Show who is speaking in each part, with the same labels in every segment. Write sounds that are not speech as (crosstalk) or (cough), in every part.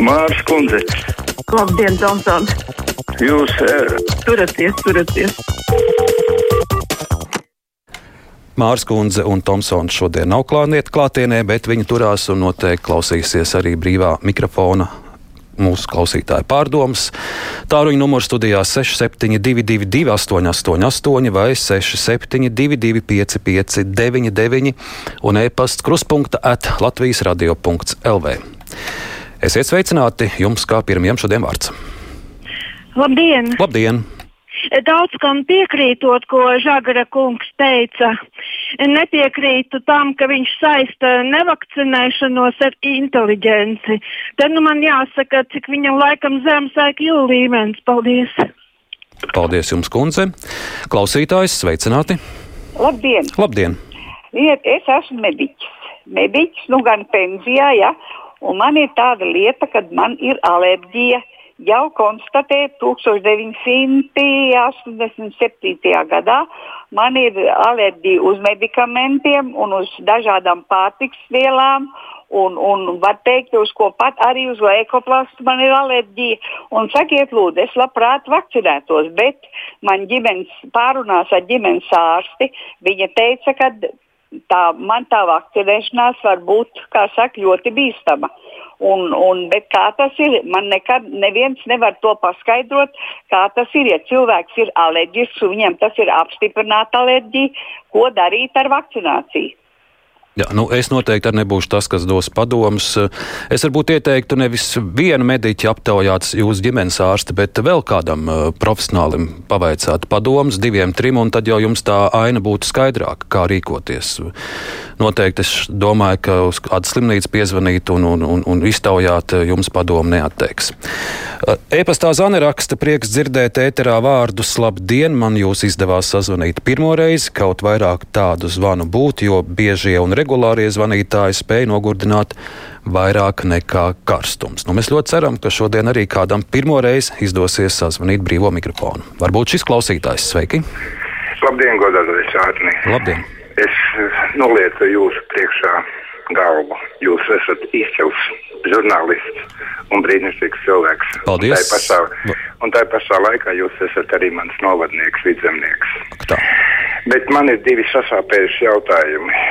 Speaker 1: Mārs Kundze.
Speaker 2: Labdien, Tomsons!
Speaker 1: Jūs uh,
Speaker 2: turaties, turaties!
Speaker 3: Mārs Kundze un Tomsons šodien nav klātienē, klātienē, bet viņi turās un noteikti klausīsies arī brīvā mikrofona mūsu klausītāju pārdomas. Tāruņa numurs studijā 6722, 888, vai 672, 559, un e-pasta kruspunkta at Latvijas radio.lv. Esiet sveicināti jums kā pirmajam šodien vārds.
Speaker 4: Labdien!
Speaker 3: Labdien!
Speaker 4: Daudz kam piekrītot, ko Žagara kungs teica, nepiekrītu tam, ka viņš saista nevakcinēšanos ar inteliģenci. Tad nu man jāsaka, cik viņam laikam zemes IQ līmenis. Paldies!
Speaker 3: Paldies jums, kundze! Klausītājs, sveicināti!
Speaker 5: Labdien!
Speaker 3: Labdien!
Speaker 5: Liet, es esmu mediķis. Mediķis, nu gan pensijā, ja, un man ir tāda lieta, kad man ir alerģija jau konstatēja 1987. gadā. Man ir alerģija uz medikamentiem un uz dažādām pārtiks vielām. Un, un var teikt, uz ko pat arī uz lēkoplastu man ir alerģija. Un sakiet, lūdzu, es labprāt vakcinētos, bet man ģimenes pārunās ar ģimenes ārsti. Viņa teica, ka tā, man tā vakcinēšanās var būt, kā saka, ļoti bīstama. Un, un, bet kā tas ir? Man nekad neviens nevar to paskaidrot, kā tas ir. Ja cilvēks ir alerģisks un viņam tas ir apstiprināta alerģija, ko darīt ar vakcināciju?
Speaker 3: Jā, nu es noteikti nebūšu tas, kas dos padomus. Es varbūt ieteiktu nevis vienu mediķu aptaujāt jūsu ģimenes ārsti, bet vēl kādam uh, profesionālim pavaicāt padomus, diviem, trim, un tad jau jums tā aina būtu skaidrāka, kā rīkoties. Noteikti es domāju, ka uz kādu slimnīcu piezvanīt un, un, un, un iztaujāt jums padomu neatteiks. E-pastā Zana raksta, prieks dzirdēt ēterā vārdus labdien, man jūs izdevās sazvanīt pirmo reizi, kaut vairāk tādu zvanu būtu, jo biežie un regulārie zvanītāji spēja nogurdināt vairāk nekā karstums. Nu, mēs ļoti ceram, ka šodien arī kādam pirmo reizi izdosies sazvanīt brīvo mikrofonu. Varbūt šis klausītājs sveiki!
Speaker 1: Labdien, godātais Ārni!
Speaker 3: Labdien!
Speaker 1: Es nolieku jūsu priekšā galvu. Jūs esat izcils žurnālists un brīnišķīgs cilvēks.
Speaker 3: Paldies!
Speaker 1: Un tā pašā, un tā pašā laikā jūs esat arī mans novadnieks, vidzemnieks.
Speaker 3: Tā.
Speaker 1: Bet man ir divi sasāpējuši jautājumi,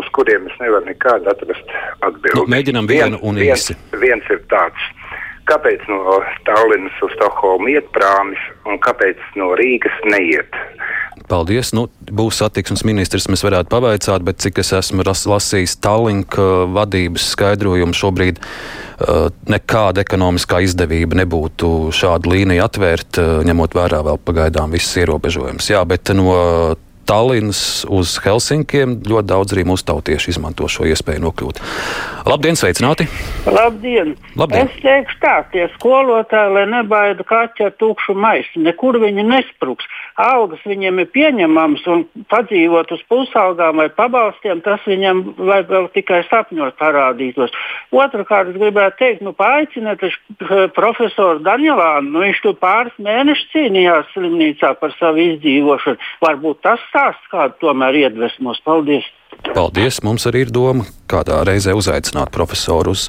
Speaker 1: uz kuriem es nevaru nekādu atrast atbildi.
Speaker 3: Nu, mēģinam vienu un īsi.
Speaker 1: Viens, viens ir tāds. Kāpēc no Tallinas uz Stokholmu iet prāmis un kāpēc no Rīgas neiet?
Speaker 3: Paldies. Nu, būs satiksmes ministrs, mēs varētu pavaicāt, bet cik es esmu lasījis Tallinka vadības skaidrojumu, šobrīd uh, nekāda ekonomiskā izdevība nebūtu šādu līniju atvērt, uh, ņemot vērā vēl pagaidām visas ierobežojumus. Jā, bet no Tallinas uz Helsinkiem ļoti daudz arī mūsu tautieši izmanto šo iespēju nokļūt. Labdien, sveicināti!
Speaker 6: Labdien!
Speaker 3: Labdien.
Speaker 6: Es teikšu tā, tie skolotāji, lai nebaida kaķi ar tukšu maisu, nekur viņi nespruks. Algas viņiem ir pieņemamas un padzīvot uz pusalgām vai pabalstiem, tas viņam vai vēl tikai sapņot parādītos. Otrakārt, es gribētu teikt, nu paaiciniet profesoru Danielānu, nu viņš tur pāris mēnešus cīnījās slimnīcā par savu izdzīvošanu. Varbūt tas stāsts kādu tomēr iedvesmos. Paldies!
Speaker 3: Paldies! Mums arī ir doma kādā reizē uzaicināt profesoru uz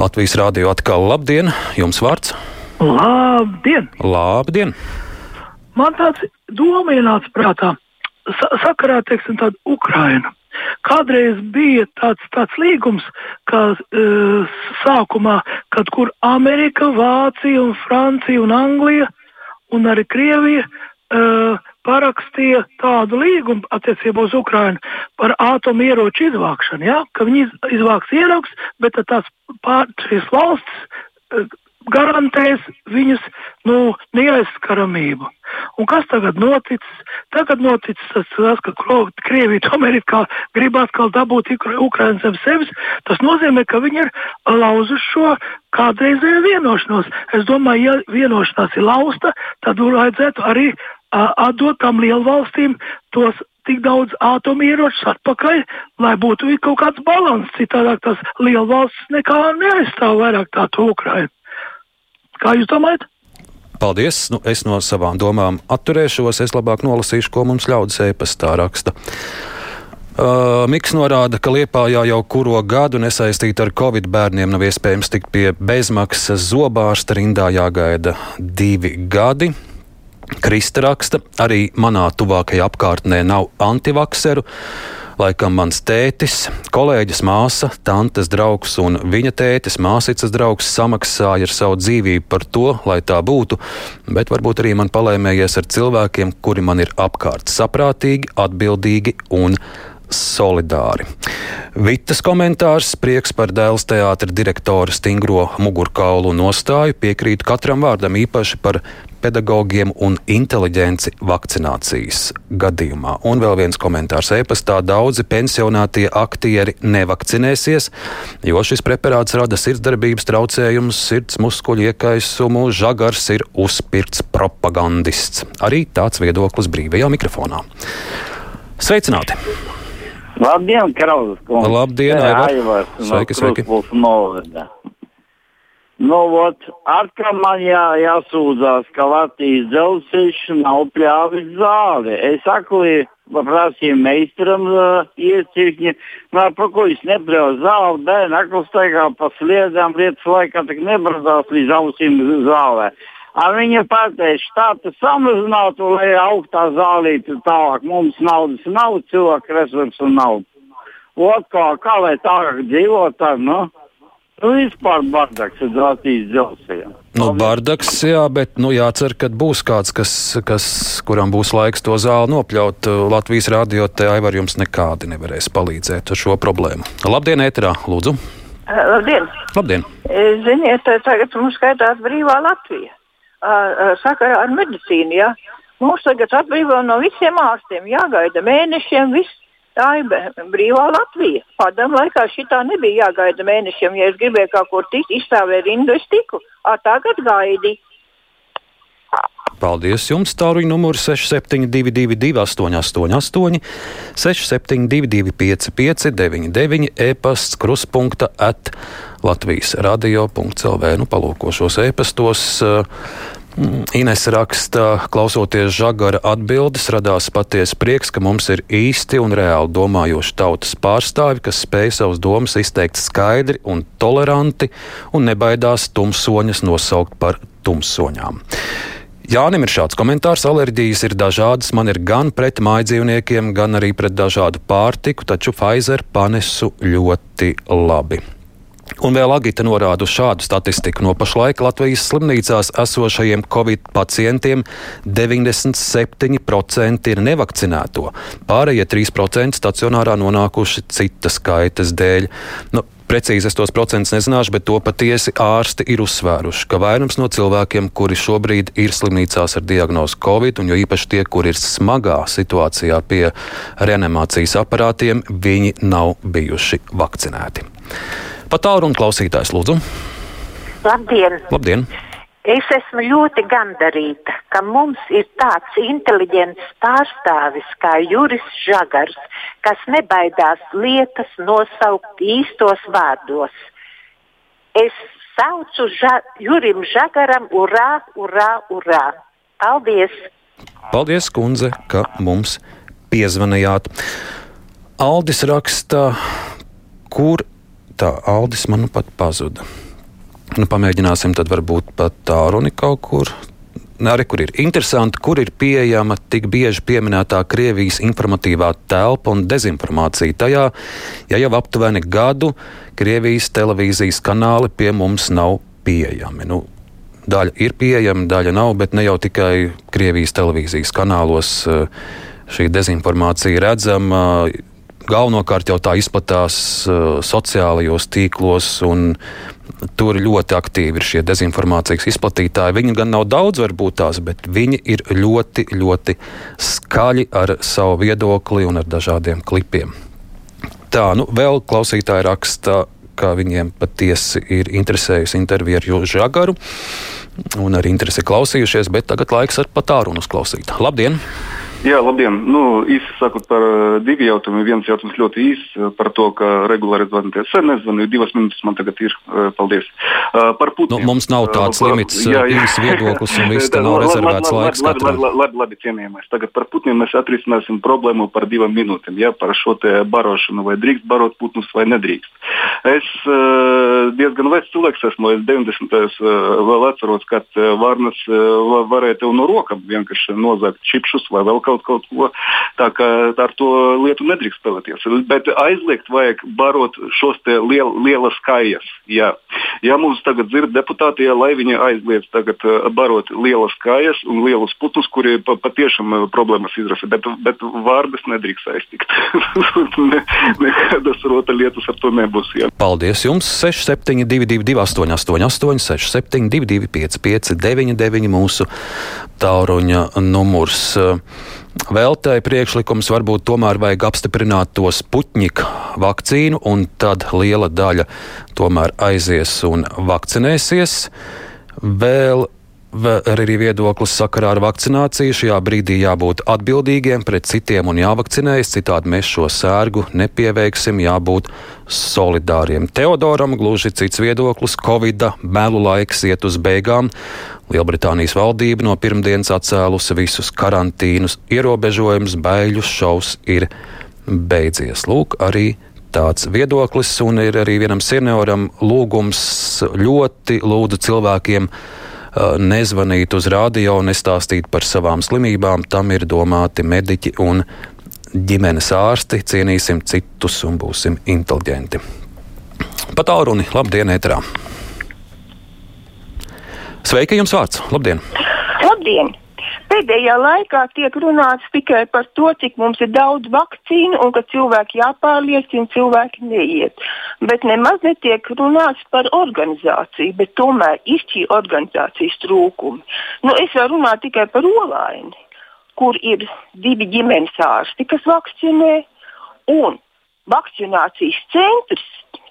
Speaker 3: Latvijas rādio atkal. Labdien! Jums vārds!
Speaker 7: Labdien!
Speaker 3: Labdien!
Speaker 7: Man tāds doma ienāca prātā. Sa sakarā, tāda Ukraina. Kādreiz bija tāds, tāds līgums, ka uh, sākumā, kad kur Amerika, Vācija, un Francija un Anglija un arī Krievija uh, parakstīja tādu līgumu attiecībā uz Ukrajinu par atomieroču izvākšanu. Ja? Ka viņi iz, izvāks ierokus, bet tās pār, šīs valsts uh, garantēs viņas nu, neaizskaramību. Un kas tagad noticis? Tagad noticis tas, tas ka Krievija tomēr grib atkal dabūt Ukraiņu zem sevis. Tas nozīmē, ka viņi ir lauzuši šo kādreizējo vienošanos. Es domāju, ja vienošanās ir lausta, tad vajadzētu arī uh, atdot tam lielvalstīm tos tik daudz atomieročus atpakaļ, lai būtu kaut kāds balans. Citādāk tas lielvalsts nekā neaizstāv vairāk tādu Ukraiņu. Kā jūs domājat?
Speaker 3: Paldies! Nu, es no savām domām atturēšos. Es labāk nolasīšu, ko mums ļaudis e-pastā raksta. Uh, Miks norāda, ka Liepājā jau kuro gadu nesaistīta ar covid bērniem nav iespējams tikt pie bezmaksas zobārsta rindā jāgaida divi gadi. Krista raksta, arī manā tuvākajā apkārtnē nav antivakseru. Laikam mans tētis, kolēģis māsa, tantes draugs un viņa tētis, māsīcas draugs samaksāja ar savu dzīvību par to, lai tā būtu, bet varbūt arī man palēmējies ar cilvēkiem, kuri man ir apkārt saprātīgi, atbildīgi un solidāri. Vitas komentārs, prieks par dēls teātra direktora stingro mugurkaulu nostāju, piekrītu katram vārdam īpaši par pedagogiem un inteliģenci vakcinācijas gadījumā. Un vēl viens komentārs e-pastā. Daudzi pensionātie aktieri nevakcinēsies, jo šis preparāts rada sirdsdarbības traucējumus, sirds muskuļu iekaisumu, žagars ir uzpirkts propagandists. Arī tāds viedoklis brīvajā mikrofonā. Sveicināti!
Speaker 8: Labdien, Krauzes kungs!
Speaker 3: Labdien, Aivar!
Speaker 8: Sveiki, sveiki! Nu, ot, atkal man jā, jāsūdzās, ka Latvijas dzelzceļš nav pļāvis zāli. Es saku, prasīju meistaram uh, iecirkņi, nā, par ko viņš nepļāvis zāli, bērni atkal staigā pa sliedām, lietas laikā tak nebradās līdz ausīm zālē. Ar viņa pateica, štāta samazinātu, lai augtā zālīte tālāk. Mums naudas nav, cilvēku resursu nav. Ot, kā, kā lai tālāk dzīvot, tā, nu? Nu, vispār bardaks ir Latvijas dzelzceļā.
Speaker 3: Nu, bardaks, jā, bet nu, jācer, ka būs kāds, kas, kas, kuram būs laiks to zāli nopļaut. Latvijas rādio te aivar jums nekādi nevarēs palīdzēt ar šo problēmu. Labdien, ēterā, lūdzu!
Speaker 2: Uh, labdien!
Speaker 3: Labdien!
Speaker 2: Ziniet, tagad mums skaitās brīvā Latvija. Sakarā ar medicīnu, jā. Mums tagad atbrīvo no visiem ārstiem. Jāgaida mēnešiem, viss Tā ir brīvā Latvija. Padomu laikā šī tā nebija jāgaida mēnešiem. Ja es gribēju kaut kur tikt, izstāvēju rindu, es tiku. A, tagad gaidi.
Speaker 3: Paldies jums! Tāruņa numurs 6722, 888, 672, 559, e-pasts, kruspunkta at Latvijas radio.clv. Nu, palūkošos e-pastos. Uh, Ines raksta, klausoties žagara atbildes, radās patiesa prieks, ka mums ir īsti un reāli domājoši tautas pārstāvi, kas spēj savus domas izteikt skaidri un toleranti un nebaidās tumsoņas nosaukt par tumsoņām. Jānim ir šāds komentārs. Alerģijas ir dažādas. Man ir gan pret mājdzīvniekiem, gan arī pret dažādu pārtiku, taču Pfizer panesu ļoti labi. Un vēl Agita norāda šādu statistiku. No pašlaik Latvijas slimnīcās esošajiem covid pacientiem 97% ir nevakcinēto. Pārējie 3% stacionārā nonākuši citas kaitas dēļ. Nu, Precīzi es tos procentus nezināšu, bet to patiesi ārsti ir uzsvēruši, ka vairums no cilvēkiem, kuri šobrīd ir slimnīcās ar diagnozi Covid, un jo īpaši tie, kuri ir smagā situācijā pie reanimācijas aparātiem, viņi nav bijuši vakcinēti. Pat tālruņa klausītājs, lūdzu.
Speaker 9: Labdien!
Speaker 3: Labdien.
Speaker 9: Es esmu ļoti gandarīta, ka mums ir tāds inteliģents pārstāvis kā Juris Žagars, kas nebaidās lietas nosaukt īstos vārdos. Es saucu ža Jurim Žagaram, urā, urā, urā! Paldies!
Speaker 3: Paldies, kundze, ka mums piezvanījāt. Aldis raksta, kur tā Aldis man pat pazuda. Nu, pamēģināsim tad varbūt pat tā runi kaut kur. Arī kur ir interesanti, kur ir pieejama tik bieži pieminētā Krievijas informatīvā telpa un dezinformācija. Tajā, ja jau aptuveni gadu Krievijas televīzijas kanāli pie mums nav pieejami. Nu, daļa ir pieejama, daļa nav, bet ne jau tikai Krievijas televīzijas kanālos eh, šī dezinformācija redzama galvenokārt jau tā izplatās uh, sociālajos tīklos. Tur ļoti aktīvi ir šie dezinformācijas izplatītāji. Viņi gan nav daudz, varbūt tās, bet viņi ir ļoti, ļoti skaļi ar savu viedokli un ar dažādiem klipiem. Tā, nu, vēl klausītāji raksta, ka viņiem patiesi ir interesējusi intervija ar Jūžu Žagaru un arī interesi klausījušies, bet tagad laiks ar patāru uzklausīt. Labdien!
Speaker 10: Jā, labdien. Nu, īsi sakot par uh, divi jautājumi. Viens jautājums ļoti īss uh, par to, ka regulāri zvanīties. Sen nezvanīju, divas minūtes man tagad ir. Uh, paldies. Par Putinu.
Speaker 3: Nu, mums nav tāds uh, limits, īsts viedoklis un viss, (laughs) ka nav rezervēts laiks.
Speaker 10: Labi, labi, labi, labi, labi cienījamais. Tagad par Putinu mēs atrisināsim problēmu par divām minūtēm. Ja, par šo te barošanu, vai drīkst barot Putinus vai nedrīkst. Es diezgan vecs cilvēks esmu. Es 90. Uh, vēl atceros, kad Vārnas varēja tev no rokām vienkārši nozagt čipšus vai vēl kaut, kaut ko. Tā kā ar to lietu nedrīkst spēlēties. Bet aizliegt vajag barot šos liel, lielas kājas. Jā. ja mums tagad dzird deputāti, ja, lai viņi aizliedz tagad barot lielas kājas un lielus putus, kuri pa, patiešām problēmas izrasa, bet, bet vārdas nedrīkst aiztikt. (laughs) ne, nekādas rotaļlietas ar to nebūs. Jā.
Speaker 3: Paldies jums! 6722, 888, 672, 559, mūsu tāluņa numurs. Veltēji priekšlikums varbūt tomēr vajag apstiprināt to Sputņika vakcīnu, un tad liela daļa tomēr aizies un vakcinēsies. Vēl arī viedoklis sakarā ar vakcināciju. Šajā brīdī jābūt atbildīgiem pret citiem un jāvakcinējas, citādi mēs šo sērgu nepieveiksim, jābūt solidāriem. Teodoram gluži cits viedoklis - Covid melu laiks iet uz beigām. Lielbritānijas valdība no pirmdienas atcēlusi visus karantīnus ierobežojumus, bēļu šovs ir beidzies. Lūk, arī tāds viedoklis, un ir arī vienam senioram lūgums ļoti lūdzu cilvēkiem nezvanīt uz radio, nestāstīt par savām slimībām. Tam ir domāti mediķi un ģimenes ārsti. Cienīsim citus un būsim inteliģenti. Pat tālruni, labdien, ētrā! Sveika, jums vārds! Labdien!
Speaker 11: Labdien! Pēdējā laikā tiek runāts tikai par to, cik mums ir daudz vakcīnu un ka cilvēki jāpārliecina, cilvēki neiet. Bet nemaz netiek runāts par organizāciju, bet tomēr ir šī organizācijas trūkumi. Nu, es varu runāt tikai par olaini, kur ir divi ģimenes ārsti, kas vakcinē, un vakcinācijas centrs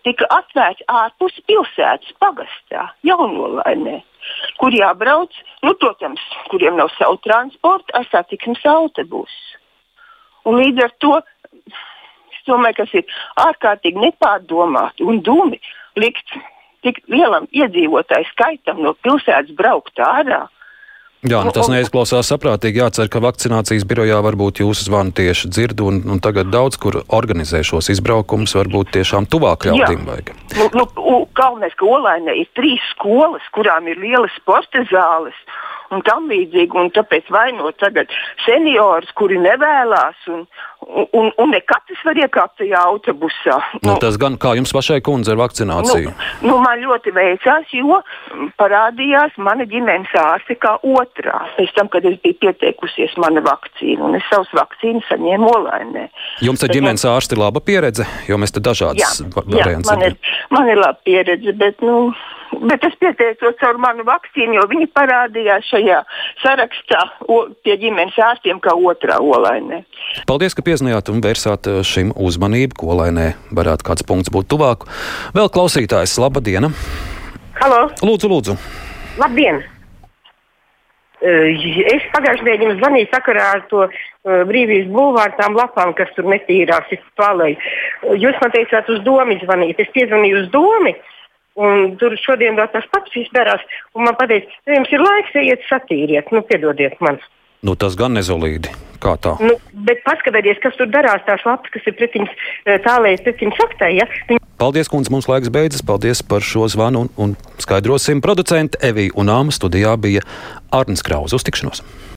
Speaker 11: tika atvērts ārpus pilsētas pagastā, jaunolainē kur jābrauc, nu, protams, kuriem nav savu transportu, ar satiksmes autobusu. Un līdz ar to es domāju, kas ir ārkārtīgi nepārdomāti un dumi likt tik lielam iedzīvotāju skaitam no pilsētas braukt ārā.
Speaker 3: Jā, nu tas neizklausās saprātīgi. Jācer, ka vakcinācijas birojā varbūt jūsu zvanu tieši dzird, un, un tagad daudz kur organizē šos izbraukumus, varbūt tiešām tuvāk ļaudīm vajag.
Speaker 11: Nu, nu, galvenais, ka Olainē ir trīs skolas, kurām ir lielas sporta zāles un tam līdzīgi. Un tāpēc vainot tagad seniorus, kuri nevēlas, un, un, un ne katrs var iekāpt tajā autobusā.
Speaker 3: Nu, nu, tas gan kā jums pašai kundze ar vakcināciju?
Speaker 11: Nu, nu, man ļoti veicās, jo parādījās mana ģimenes ārste kā otrā. Pēc tam, kad es biju pieteikusies mana vakcīna, un es savus vakcīnas saņēmu olainē.
Speaker 3: Jums ar ģimenes ārsti laba pieredze, jo mēs te dažādas variantus.
Speaker 11: Jā, man ir, man ir laba pieredze, bet, nu, Bet es pieteicos caur manu vakcīnu, jo viņi parādījās šajā sarakstā o, pie ģimenes ārstiem kā otrā olainē.
Speaker 3: Paldies, ka piezinājāt un vērsāt eh, šim uzmanību, ko olainē varētu kāds punkts būt tuvāk. Vēl klausītājs, laba diena!
Speaker 12: Halo!
Speaker 3: Lūdzu, lūdzu!
Speaker 12: Labdien! Eh, es pagājušajā nedēļā jums zvanīju sakarā ar to uh, brīvības būvāru tām lapām, kas tur netīrās. Jūs man teicāt, uz domu zvanīt. Es piezvanīju uz domu. Un tur šodien vēl tas pats izdarās. Man teica, ka jums ir laiks, ejiet satīriet, nu, piedodiet man.
Speaker 3: Nu, tas gan nezolīdi. Kā tā?
Speaker 12: Nu, bet paskatieties, kas tur darās, tās lapas, kas ir pretiņas tālēji, pretiņas aktai. Ja? Viņ...
Speaker 3: Paldies, kundze, mums laiks beidzas. Paldies par šo zvanu un, un skaidrosim. Producenti Evija un Āma studijā bija Arnis Kraus. Uz tikšanos!